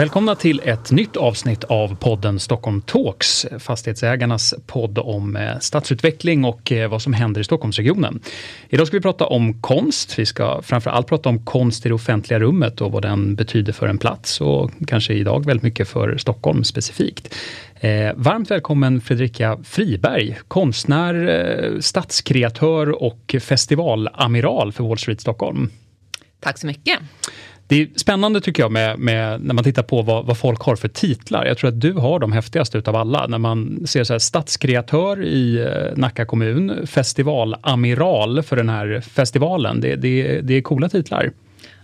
Välkomna till ett nytt avsnitt av podden Stockholm Talks, fastighetsägarnas podd om eh, stadsutveckling och eh, vad som händer i Stockholmsregionen. Idag ska vi prata om konst. Vi ska framför allt prata om konst i det offentliga rummet och vad den betyder för en plats och kanske idag väldigt mycket för Stockholm specifikt. Eh, varmt välkommen Fredrika Friberg, konstnär, eh, stadskreatör och festivalamiral för Wall Street Stockholm. Tack så mycket. Det är spännande tycker jag med, med när man tittar på vad, vad, folk har för titlar. Jag tror att du har de häftigaste utav alla. När man ser så här, stadskreatör i eh, Nacka kommun, festivalamiral för den här festivalen. Det, det, det är coola titlar.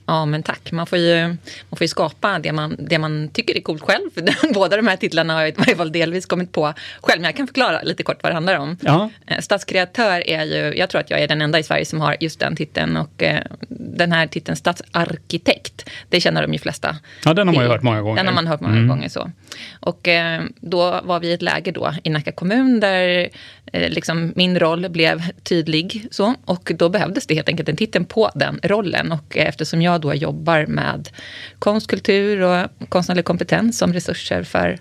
Ja, men tack. Man får ju, man får ju skapa det man, det man tycker är coolt själv. Båda de här titlarna har jag i varje fall delvis kommit på själv. Men jag kan förklara lite kort vad det handlar om. Ja. Eh, stadskreatör är ju, jag tror att jag är den enda i Sverige som har just den titeln. Och eh, den här titeln stadsarkitekt, det känner de ju flesta Ja, den har man ju hört många gånger. Den har man hört många mm. gånger så. Och eh, då var vi i ett läge då i Nacka kommun där Eh, liksom min roll blev tydlig. Så, och då behövdes det helt enkelt en titel på den rollen. Och eftersom jag då jobbar med konst, kultur och konstnärlig kompetens som resurser för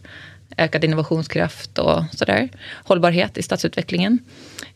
ökad innovationskraft och sådär. Hållbarhet i stadsutvecklingen.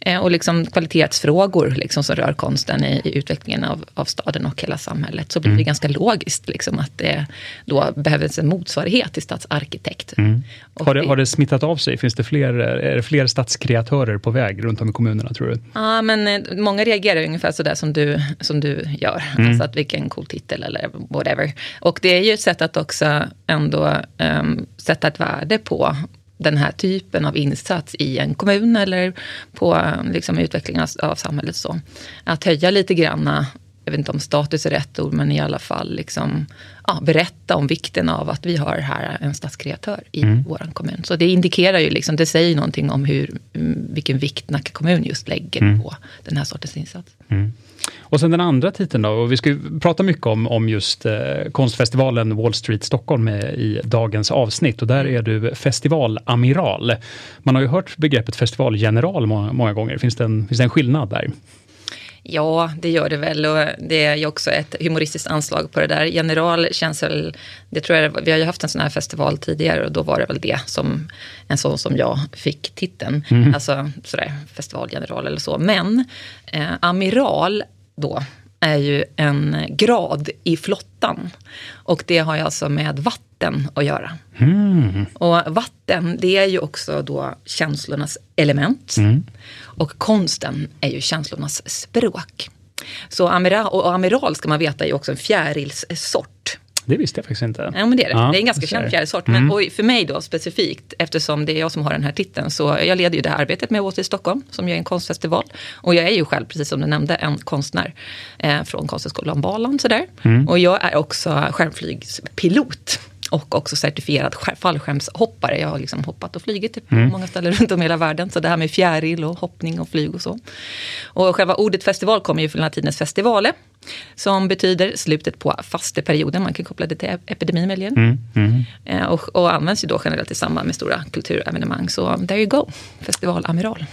Eh, och liksom kvalitetsfrågor liksom, som rör konsten i, i utvecklingen av, av, staden och hela samhället. Så blir det mm. ganska logiskt liksom, att det då behövs en motsvarighet till stadsarkitekt. Mm. Har, det, har det smittat av sig? Finns det fler, är det fler stadskreatörer på väg runt om i kommunerna tror du? Ja, men eh, många reagerar ungefär sådär som du, som du gör. Mm. Alltså att vilken cool titel eller whatever. Och det är ju ett sätt att också ändå um, sätta ett värde på den här typen av insats i en kommun eller på liksom, utvecklingen av, av samhället. Så. Att höja lite granna, jag vet inte om status är rätt ord, men i alla fall liksom, ja, berätta om vikten av att vi har här en stadskreatör i mm. vår kommun. Så det indikerar ju, liksom, det säger någonting om hur, vilken vikt Nacka kommun just lägger mm. på den här sortens insats. Mm. Och sen den andra titeln då, och vi ska prata mycket om, om just eh, konstfestivalen Wall Street Stockholm i dagens avsnitt och där är du festivalamiral. Man har ju hört begreppet festivalgeneral många, många gånger, finns det, en, finns det en skillnad där? Ja, det gör det väl och det är ju också ett humoristiskt anslag på det där. General känns väl, det tror jag, vi har ju haft en sån här festival tidigare och då var det väl det som en sån som jag fick titeln. Mm. Alltså sådär festivalgeneral eller så. Men eh, amiral då är ju en grad i flottan. Och det har ju alltså med vatten att göra. Mm. Och vatten, det är ju också då känslornas element. Mm. Och konsten är ju känslornas språk. Så amiral, och amiral ska man veta är ju också en fjärilssort. Det visste jag faktiskt inte. Ja, men det är det. Ja, det är en ganska känd fjärilsort. Mm. Men och för mig då specifikt, eftersom det är jag som har den här titeln, så jag leder ju det här arbetet med Åter i Stockholm, som ju är en konstfestival. Och jag är ju själv, precis som du nämnde, en konstnär eh, från Konsthögskolan Balan. Sådär. Mm. Och jag är också skärmflygspilot och också certifierad fallskärmshoppare. Jag har liksom hoppat och flugit på mm. många ställen runt om i hela världen. Så det här med fjäril och hoppning och flyg och så. Och själva ordet festival kommer ju från latinets festivale som betyder slutet på fasteperioden. Man kan koppla det till epidemin möjligen. Mm, mm. Eh, och, och, används ju då generellt i samband med stora kulturevenemang. Så there you go, festivalamiral.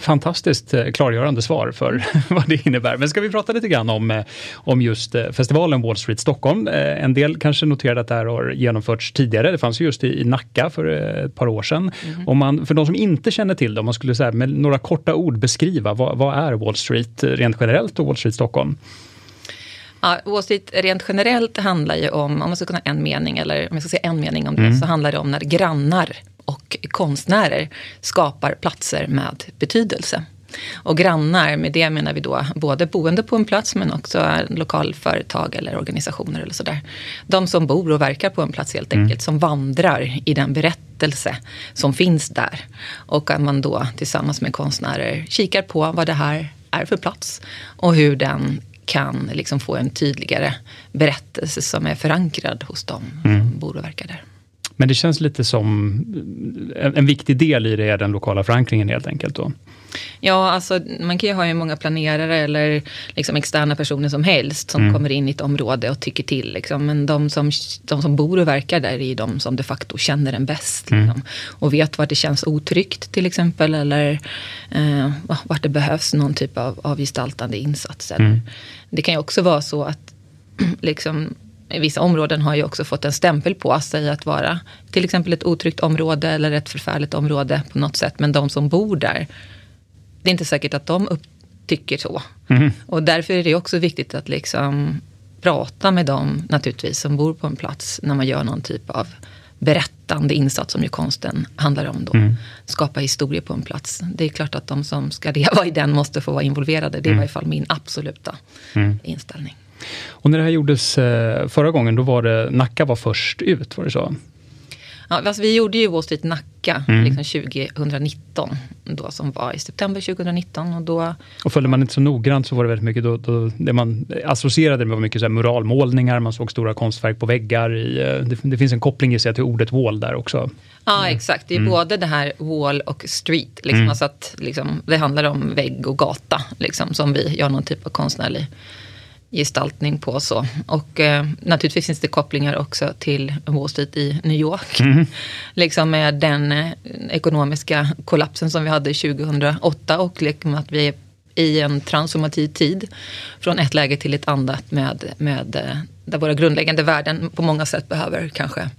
Fantastiskt eh, klargörande svar för vad det innebär. Men ska vi prata lite grann om, eh, om just festivalen Wall Street Stockholm. En del kanske noterade att det här har genomförts tidigare. Det fanns just i, Nacka för ett par år sedan. Mm. Om man, för de som inte känner till det, om man skulle säga, med några korta ord beskriva vad, vad är Wall Street rent generellt och Wall Street Stockholm? Ja, åsikt rent generellt handlar ju om, om man ska kunna en mening, eller om jag ska säga en mening om det, mm. så handlar det om när grannar och konstnärer skapar platser med betydelse. Och grannar, med det menar vi då både boende på en plats men också lokalföretag eller organisationer eller sådär. De som bor och verkar på en plats helt mm. enkelt, mm. som vandrar i den berättelse som finns där. Och att man då tillsammans med konstnärer kikar på vad det här är för plats och hur den kan liksom få en tydligare berättelse som är förankrad hos dem mm. som bor och verkar där. Men det känns lite som en, en viktig del i det är den lokala förankringen helt enkelt då. Ja, alltså man kan ju ha hur många planerare eller liksom externa personer som helst som mm. kommer in i ett område och tycker till. Liksom. Men de som, de som bor och verkar där är ju de som de facto känner den bäst. Mm. Liksom. Och vet vart det känns otryggt till exempel. Eller eh, vart det behövs någon typ av, av gestaltande insats. Mm. Det kan ju också vara så att liksom, vissa områden har ju också fått en stämpel på sig att vara till exempel ett otryggt område eller ett förfärligt område på något sätt. Men de som bor där det är inte säkert att de upp, tycker så. Mm. Och därför är det också viktigt att liksom prata med dem naturligtvis som bor på en plats när man gör någon typ av berättande insats som ju konsten handlar om då. Mm. Skapa historia på en plats. Det är klart att de som ska leva i den måste få vara involverade. Det är mm. i varje fall min absoluta mm. inställning. Och när det här gjordes eh, förra gången, då var det Nacka var först ut, var det så? Ja, alltså vi gjorde ju Wall Street Nacka mm. liksom 2019, då, som var i september 2019. Och, då, och följde man inte så noggrant så var det väldigt mycket, då, då, det man associerade med var mycket så muralmålningar, man såg stora konstverk på väggar. I, eh, det, det finns en koppling i sig till ordet wall där också. Ja, mm. exakt. Det är mm. både det här wall och street. Liksom, mm. alltså att, liksom, det handlar om vägg och gata, liksom, som vi gör någon typ av konstnärlig gestaltning på. så. Och eh, naturligtvis finns det kopplingar också till Wall Street i New York. Mm. liksom med den eh, ekonomiska kollapsen som vi hade 2008 och liksom att vi är i en transformativ tid. Från ett läge till ett annat med, med eh, där våra grundläggande värden på många sätt behöver kanske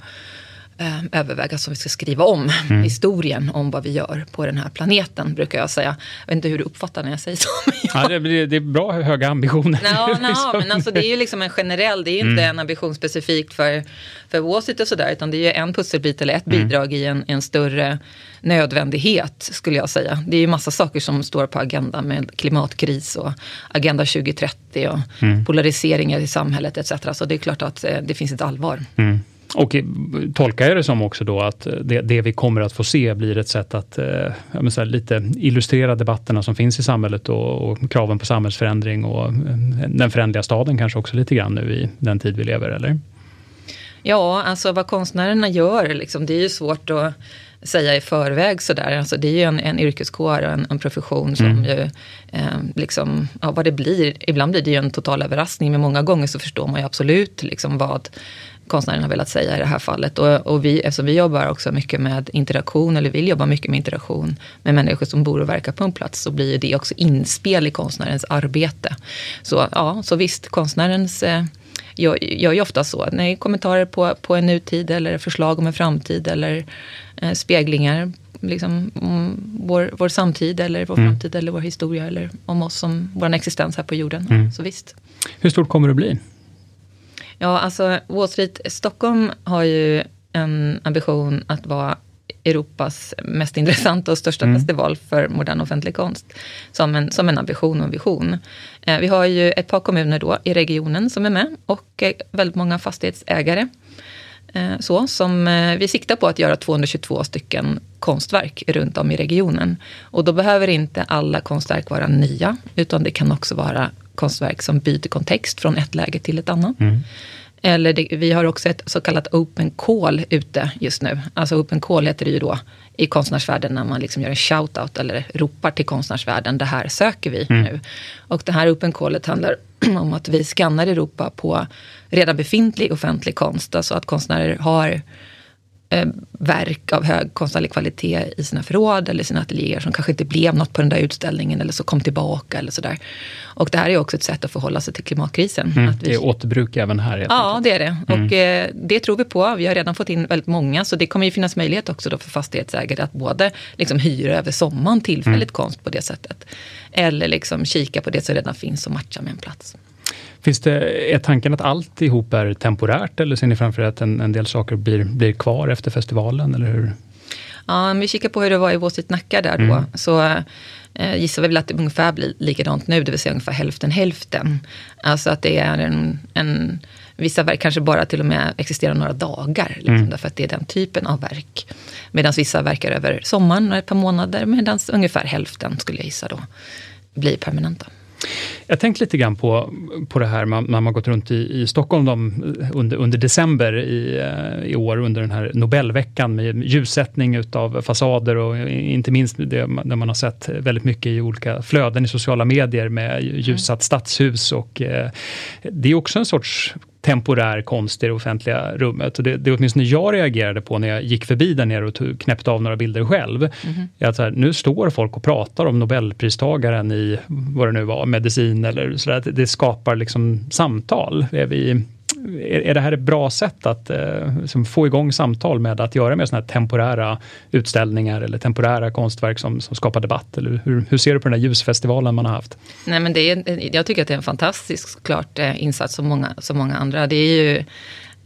eh, övervägas om vi ska skriva om mm. historien om vad vi gör på den här planeten, brukar jag säga. Jag vet inte hur du uppfattar när jag säger så. ja, det, det, är bra höga ambitioner. Ja, no, liksom. men alltså, det är ju liksom en generell, det är inte mm. en ambition specifikt för, för Street och sådär, utan det är ju en pusselbit eller ett mm. bidrag i en, en större nödvändighet, skulle jag säga. Det är ju massa saker som står på agendan med klimatkris och Agenda 2030 och mm. polariseringar i samhället etc. Så det är klart att eh, det finns ett allvar. Mm. Och tolkar jag det som också då att eh, det, det, vi kommer att få se blir ett sätt att eh, här, lite illustrera debatterna som finns i samhället och, och, kraven på samhällsförändring och eh, den förändliga staden kanske också lite grann nu i den tid vi lever, eller? Ja, alltså vad konstnärerna gör, liksom, det är ju svårt att säga i förväg sådär. Alltså det är ju en, en yrkeskår och en, en profession som mm. ju, eh, liksom, ja vad det blir, ibland blir det ju en total överraskning, men många gånger så förstår man ju absolut liksom vad konstnären har velat säga i det här fallet. Och, och vi, eftersom vi jobbar också mycket med interaktion, eller vill jobba mycket med interaktion med människor som bor och verkar på en plats, så blir det också inspel i konstnärens arbete. Så ja, så visst, konstnärens eh, gör, gör ju ofta så. Nej, kommentarer på, på en nutid eller förslag om en framtid eller eh, speglingar liksom, om vår, vår samtid eller vår mm. framtid eller vår historia eller om oss som vår existens här på jorden. Mm. Så visst. Hur stort kommer det bli? Ja, alltså Wall Street Stockholm har ju en ambition att vara Europas mest intressanta och största mm. festival för modern offentlig konst. Som en, som en ambition och en vision. Eh, vi har ju ett par kommuner då i regionen som är med och eh, väldigt många fastighetsägare. Eh, så, som eh, vi siktar på att göra 222 stycken konstverk runt om i regionen. Och då behöver inte alla konstverk vara nya, utan det kan också vara konstverk som byter kontext från ett läge till ett annat. Mm. Eller det, vi har också ett så kallat open call ute just nu. Alltså open call heter det ju då i konstnärsvärlden när man liksom gör en shout-out eller ropar till konstnärsvärlden, det här söker vi mm. nu. Och det här open callet handlar om att vi skannar Europa på redan befintlig offentlig konst. Alltså att konstnärer har eh, verk av hög konstnärlig kvalitet i sina förråd eller sina ateljéer som kanske inte blev något på den där utställningen eller så kom tillbaka eller sådär. Och det här är också ett sätt att förhålla sig till klimatkrisen. Mm, att vi... Det är återbruk även här. Ja, enkelt. det är det. Mm. Och eh, det tror vi på. Vi har redan fått in väldigt många, så det kommer ju finnas möjlighet också då för fastighetsägare att både liksom hyra över sommaren tillfälligt mm. konst på det sättet. Eller liksom kika på det som redan finns och matcha med en plats. Finns det, är tanken att alltihop är temporärt eller ser ni framför er att en, en del saker blir, blir kvar efter festivalen? Eller hur? Ja, om vi kikar på hur det var i Vårsitt Nacka där då, mm. så eh, gissar vi väl att det ungefär blir likadant nu, det vill säga ungefär hälften hälften. Alltså att det är en, en Vissa verk kanske bara till och med existerar några dagar, liksom, mm. därför att det är den typen av verk. Medan vissa verkar över sommaren, ett par månader, medan ungefär hälften skulle jag gissa då blir permanenta. Jag tänkte lite grann på, på det här man, när man gått runt i, i Stockholm de, under, under december i, eh, i år under den här Nobelveckan med ljussättning utav fasader och inte minst det där man har sett väldigt mycket i olika flöden i sociala medier med ljussatt stadshus och eh, det är också en sorts temporär konst i det offentliga rummet. Och det, det åtminstone jag reagerade på när jag gick förbi där nere och tog, knäppte av några bilder själv. Mm. Är att här, nu står folk och pratar om nobelpristagaren i, vad det nu var, medicin eller sådär. Det, det skapar liksom samtal. Är vi är, är det här ett bra sätt att eh, liksom få igång samtal med att göra med sådana här temporära utställningar eller temporära konstverk som, som skapar debatt? Eller hur, hur ser du på den här ljusfestivalen man har haft? Nej, men det är, jag tycker att det är en fantastisk klart, eh, insats som många, som många andra. Det är ju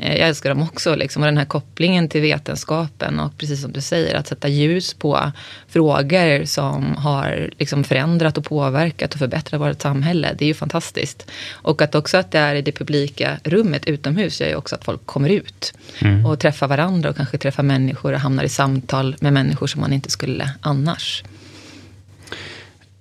jag älskar dem också, liksom, och den här kopplingen till vetenskapen och precis som du säger, att sätta ljus på frågor som har liksom förändrat och påverkat och förbättrat vårt samhälle. Det är ju fantastiskt. Och att också att det är i det publika rummet utomhus gör ju också att folk kommer ut mm. och träffar varandra och kanske träffar människor och hamnar i samtal med människor som man inte skulle annars.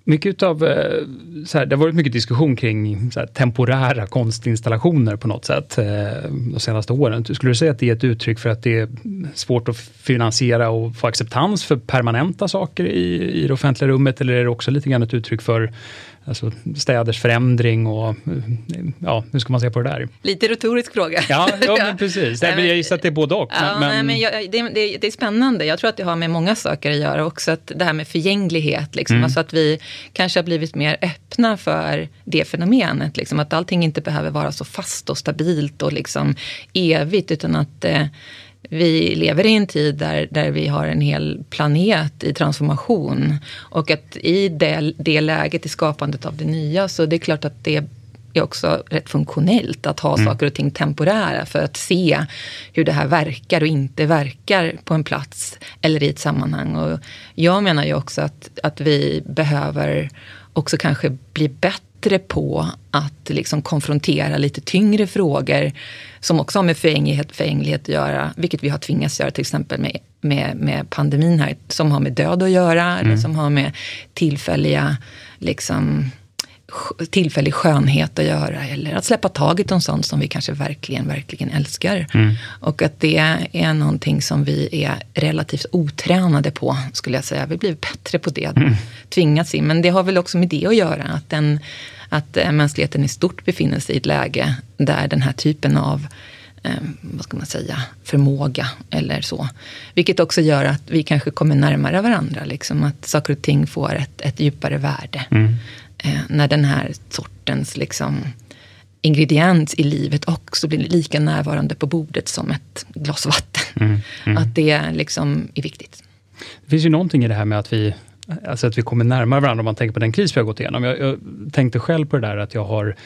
Mycket av, eh, så här, det har varit mycket diskussion kring här, temporära konstinstallationer på något sätt eh, de senaste åren. Skulle du säga att det är ett uttryck för att det är svårt att finansiera och få acceptans för permanenta saker i, i det offentliga rummet? Eller är det också lite grann ett uttryck för alltså städers förändring och ja, hur ska man se på det där? Lite retorisk fråga. Ja, ja men precis. Nej, men jag gissar att det är både och. Ja, men, nej, men jag, det, det, det, är spännande. Jag tror att det har med många saker att göra också. Att det här med förgänglighet, liksom, mm. alltså att vi kanske har blivit mer öppna för det fenomenet. Liksom, att allting inte behöver vara så fast och stabilt och liksom evigt, utan att eh, vi lever i en tid där, där vi har en hel planet i transformation. Och att i det, det läget, i skapandet av det nya, så det är klart att det är också rätt funktionellt att ha mm. saker och ting temporära för att se hur det här verkar och inte verkar på en plats eller i ett sammanhang. Och jag menar ju också att, att vi behöver också kanske bli bättre bättre på att liksom konfrontera lite tyngre frågor som också har med förgänglighet, förgänglighet att göra, vilket vi har tvingats göra till exempel med, med, med pandemin här, som har med död att göra, mm. eller som har med tillfälliga liksom, tillfällig skönhet att göra eller att släppa taget om sånt som vi kanske verkligen, verkligen älskar. Mm. Och att det är någonting som vi är relativt otränade på, skulle jag säga. Vi blir bättre på det, mm. tvingats in. Men det har väl också med det att göra, att, den, att eh, mänskligheten i stort befinner sig i ett läge där den här typen av eh, vad ska man säga, förmåga eller så. Vilket också gör att vi kanske kommer närmare varandra. Liksom, att saker och ting får ett, ett djupare värde. Mm eh, när den här sortens liksom, ingrediens i livet också blir lika närvarande på bordet som ett glas vatten. Mm, mm. Att det liksom är viktigt. Det finns ju någonting i det här med att vi alltså att vi kommer närmare varandra om man tänker på den kris vi har gått igenom. Jag, jag tänkte själv på det där att jag har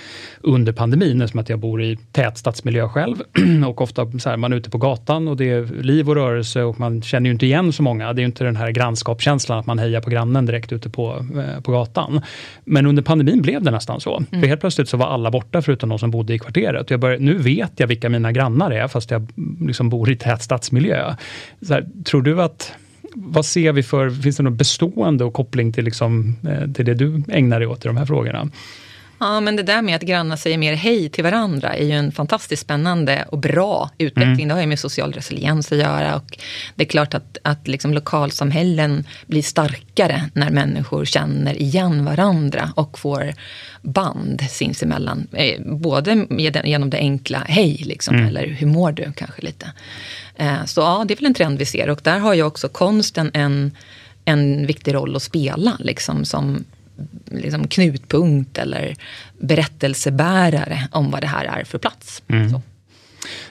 under pandemin, eftersom att jag bor i tät stadsmiljö själv och ofta så här, man är ute på gatan och det är liv och rörelse och man känner ju inte igen så många. Det är ju inte den här grannskapskänslan att man hejar på grannen direkt ute på, eh, på gatan. Men under pandemin blev det nästan så. Mm. För helt plötsligt så var alla borta förutom de som bodde i kvarteret. Jag började, nu vet jag vilka mina grannar är fast jag liksom bor i tät stadsmiljö. Så här, tror du att vad ser vi för, finns det något bestående och koppling till, liksom, eh, till det du ägnar dig åt i de här frågorna? Ja, men det där med att grannar säger mer hej till varandra är ju en fantastiskt spännande och bra utveckling. Mm. Det har ju med social resiliens att göra. Och det är klart att, att liksom lokalsamhällen blir starkare när människor känner igen varandra och får band sinsemellan. Eh, både genom det enkla hej, liksom, mm. eller hur mår du kanske lite. Eh, så ja, det är väl en trend vi ser och där har ju också konsten en, en viktig roll att spela liksom, som liksom knutpunkt eller berättelsebärare om vad det här är för plats. Mm.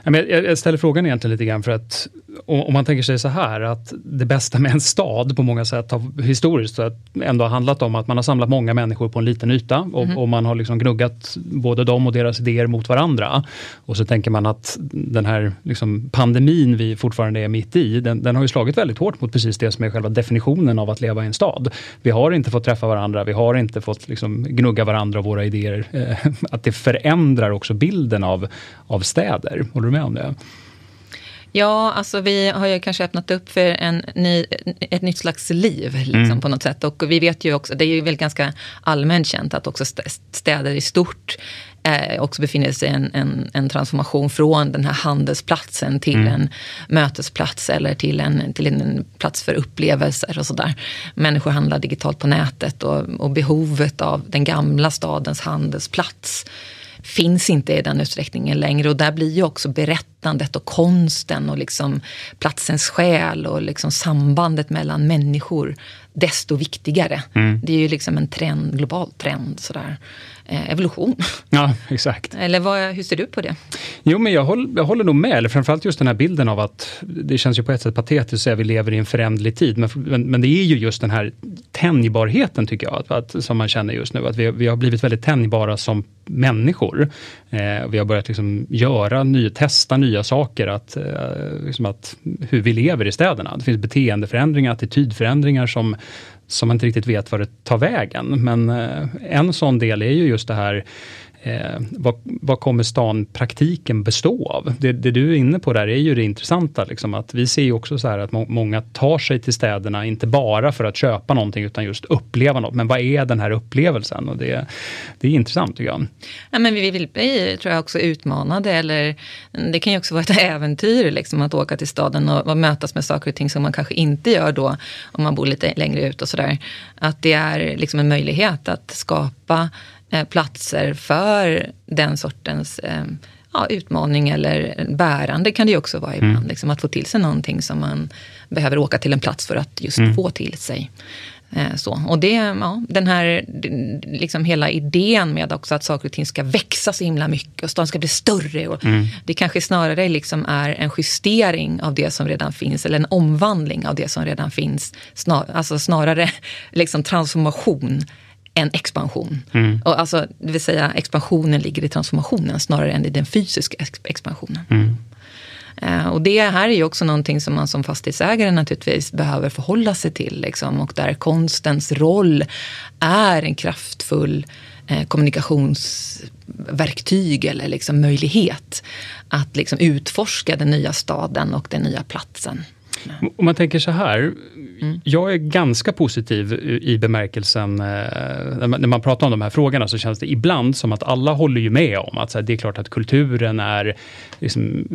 Jag ställer frågan egentligen lite grann för att om man tänker sig så här att det bästa med en stad på många sätt har historiskt ändå handlat om att man har samlat många människor på en liten yta och, mm. och, man har liksom gnuggat både dem och deras idéer mot varandra. Och så tänker man att den här liksom pandemin vi fortfarande är mitt i, den, den, har ju slagit väldigt hårt mot precis det som är själva definitionen av att leva i en stad. Vi har inte fått träffa varandra, vi har inte fått liksom gnugga varandra och våra idéer. att det förändrar också bilden av, av städer. Håller du med om det? Ja, alltså vi har ju kanske öppnat upp för en ny, ett nytt slags liv liksom, mm. på något sätt. Och vi vet ju också, det är ju väl ganska allmänt känt att också städer i stort eh, också befinner sig i en, en, en, transformation från den här handelsplatsen till mm. en mötesplats eller till en, till en plats för upplevelser och sådär. Människor handlar digitalt på nätet och, och behovet av den gamla stadens handelsplats finns inte i den utsträckningen längre. Och där blir ju också berättandet och konsten och liksom platsens själ och liksom sambandet mellan människor desto viktigare. Mm. Det är ju liksom en trend, global trend. Sådär. Eh, evolution. Ja, exakt. Eller vad, hur ser du på det? Jo, men jag håller, jag håller nog med. Eller framförallt just den här bilden av att det känns ju på ett sätt patetiskt att säga att vi lever i en föränderlig tid. Men, men, men, det är ju just den här tänjbarheten tycker jag, att, att, som man känner just nu. Att vi, vi har blivit väldigt tänjbara som människor. Eh, vi har börjat liksom göra, ny, testa nya saker, att, eh, liksom att, hur vi lever i städerna. Det finns beteendeförändringar, attitydförändringar som, som man inte riktigt vet var det tar vägen. Men eh, en sån del är ju just det här Eh, vad, vad, kommer stan praktiken bestå av? Det, det, du är inne på där är ju det intressanta, liksom, att vi ser ju också så här att må, många tar sig till städerna, inte bara för att köpa någonting, utan just uppleva något. Men vad är den här upplevelsen? Och det, det är intressant tycker jag. Ja, men vi vill bli, tror jag, också utmanade, eller det kan ju också vara ett äventyr, liksom, att åka till staden och, och mötas med saker och ting som man kanske inte gör då, om man bor lite längre ut och sådär. Att det är liksom en möjlighet att skapa Eh, platser för den sortens eh, ja, utmaning eller bärande kan det ju också vara ibland. Mm. Liksom, att få till sig någonting som man behöver åka till en plats för att just mm. få till sig. Eh, så. Och det, ja, den här liksom hela idén med också att saker och ting ska växa så himla mycket och staden ska bli större. Och mm. Det kanske snarare liksom är en justering av det som redan finns eller en omvandling av det som redan finns. Snar, alltså snarare liksom transformation en expansion. Mm. Och alltså, det vill säga expansionen ligger i transformationen snarare än i den fysiska expansionen. Mm. Uh, och det här är ju också någonting som man som fastighetsägare naturligtvis behöver förhålla sig till. Liksom, och där konstens roll är en kraftfull eh, kommunikationsverktyg eller liksom möjlighet att liksom utforska den nya staden och den nya platsen. Om man tänker så här, mm. jag är ganska positiv i bemärkelsen, eh, när man pratar om de här frågorna så känns det ibland som att alla håller ju med om att det är klart att kulturen är liksom,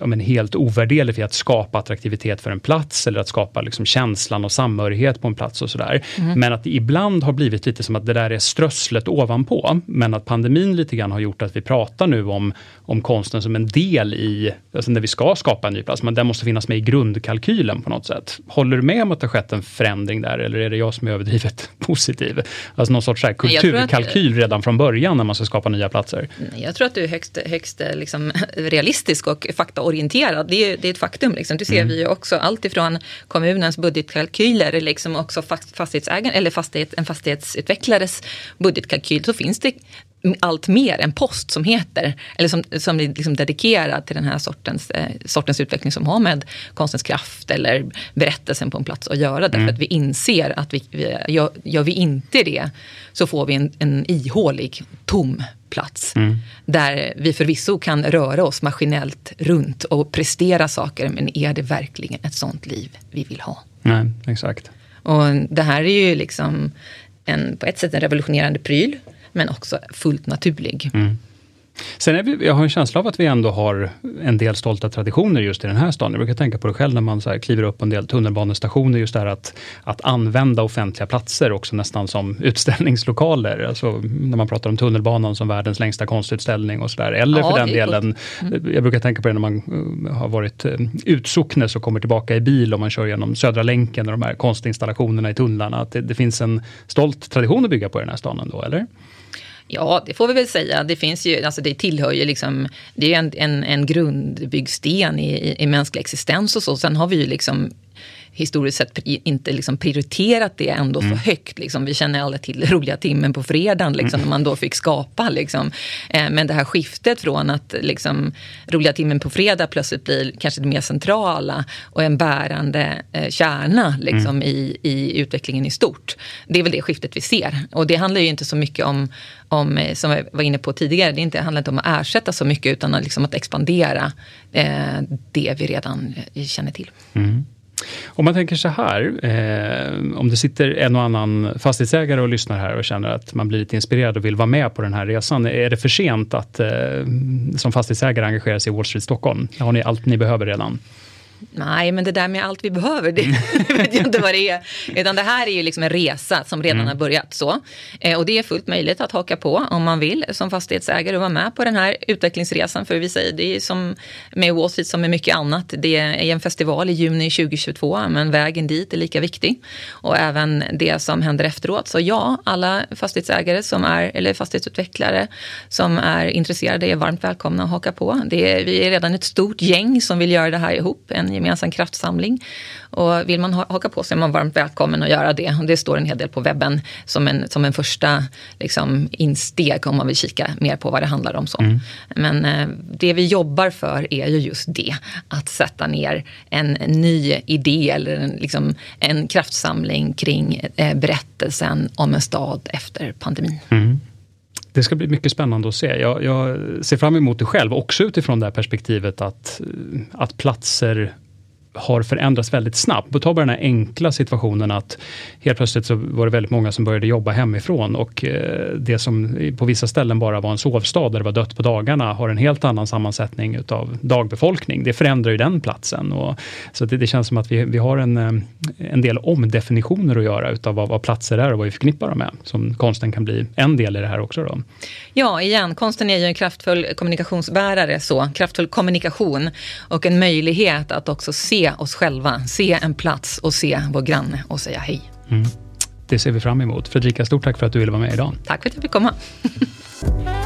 ja, men helt ovärderlig för att skapa attraktivitet för en plats eller att skapa liksom känslan och samhörighet på en plats och sådär. Mm. Men att det ibland har blivit lite som att det där är strösslet ovanpå. Men att pandemin lite grann har gjort att vi pratar nu om, om konsten som en del i, alltså när vi ska skapa en ny plats, men den måste finnas med i grundkalkylen kalkylen på något sätt. Håller du med om att det har skett en förändring där eller är det jag som är överdrivet positiv? Alltså någon sorts så kulturkalkyl att, redan från början när man ska skapa nya platser. Jag tror att du är högst, högst liksom, realistisk och faktaorienterad. Det är, det är ett faktum. Liksom. Det ser mm. vi ju också alltifrån kommunens budgetkalkyler, liksom också fastighetsägaren eller fastighet, en fastighetsutvecklares budgetkalkyl så finns det allt mer en post som heter, eller som, som är liksom dedikerad till den här sortens, eh, sortens utveckling som har med konstens kraft eller berättelsen på en plats att göra. Därför mm. att vi inser att vi, vi, gör, gör vi inte det så får vi en, en ihålig, tom plats. Mm. Där vi förvisso kan röra oss maskinellt runt och prestera saker, men är det verkligen ett sånt liv vi vill ha? Nej, exakt. Och det här är ju liksom en, på ett sätt en revolutionerande pryl men också fullt naturlig. Mm. Sen är vi, jag har en känsla av att vi ändå har en del stolta traditioner just i den här staden. Jag brukar tänka på det själv när man så kliver upp på en del tunnelbanestationer, just det här att, att använda offentliga platser också nästan som utställningslokaler. Alltså när man pratar om tunnelbanan som världens längsta konstutställning och sådär. Eller ja, för den delen, mm. jag brukar tänka på det när man uh, har varit uh, utsocknes och kommer tillbaka i bil och man kör genom Södra länken och de här konstinstallationerna i tunnlarna. Att det, det finns en stolt tradition att bygga på i den här staden då, eller? Ja, det får vi väl säga. Det finns ju, alltså det tillhör ju liksom, det är en, en, en grundbyggsten i, i, i mänsklig existens och så. Sen har vi ju liksom historiskt sett inte liksom prioriterat det ändå mm. så högt. Liksom. Vi känner alla till roliga timmen på fredagen liksom, när man då fick skapa. Liksom. Eh, men det här skiftet från att liksom, roliga timmen på fredag plötsligt blir kanske det mer centrala och en bärande eh, kärna liksom, mm. i, i utvecklingen i stort. Det är väl det skiftet vi ser. Och det handlar ju inte så mycket om, om eh, som jag var inne på tidigare, det inte, handlar inte om att ersätta så mycket utan liksom att expandera eh, det vi redan eh, känner till. Mm. Om man tänker så här, eh, om det sitter en och annan fastighetsägare och lyssnar här och känner att man blir lite inspirerad och vill vara med på den här resan. Är det för sent att eh, som fastighetsägare engagera sig i Wall Street Stockholm? Har ni allt ni behöver redan? Nej, men det där med allt vi behöver, det vet jag inte vad det är. Utan det här är ju liksom en resa som redan mm. har börjat. så. Eh, och det är fullt möjligt att haka på om man vill som fastighetsägare och vara med på den här utvecklingsresan. För vi säger, det är som med Wall Street som med mycket annat. Det är en festival i juni 2022, men vägen dit är lika viktig. Och även det som händer efteråt. Så ja, alla fastighetsägare som är, eller fastighetsutvecklare som är intresserade är varmt välkomna att haka på. Det är, vi är redan ett stort gäng som vill göra det här ihop. En en gemensam kraftsamling. Och vill man haka på så är man varmt välkommen att göra det. Och det står en hel del på webben som en, som en första liksom, insteg om man vill kika mer på vad det handlar om. Så. Mm. Men eh, det vi jobbar för är ju just det, att sätta ner en ny idé eller en, liksom, en kraftsamling kring eh, berättelsen om en stad efter pandemin. Mm. Det ska bli mycket spännande att se. Jag, jag, ser fram emot det själv, också utifrån det här perspektivet att, att platser har förändrats väldigt snabbt. Ta bara den här enkla situationen att helt plötsligt så var det väldigt många som började jobba hemifrån och eh, det som på vissa ställen bara var en sovstad där det var dött på dagarna har en helt annan sammansättning utav dagbefolkning. Det förändrar ju den platsen. Och, så det, det känns som att vi, vi har en, eh, en del omdefinitioner att göra utav vad, vad platser är och vad vi förknippar dem med. Som konsten kan bli en del i det här också. Då. Ja, igen, konsten är ju en kraftfull kommunikationsbärare, så kraftfull kommunikation och en möjlighet att också se se oss själva, se en plats och se vår granne och säga hej. Mm. Det ser vi fram emot. Fredrika, stort tack för att du ville vara med idag. Tack för att jag fick komma.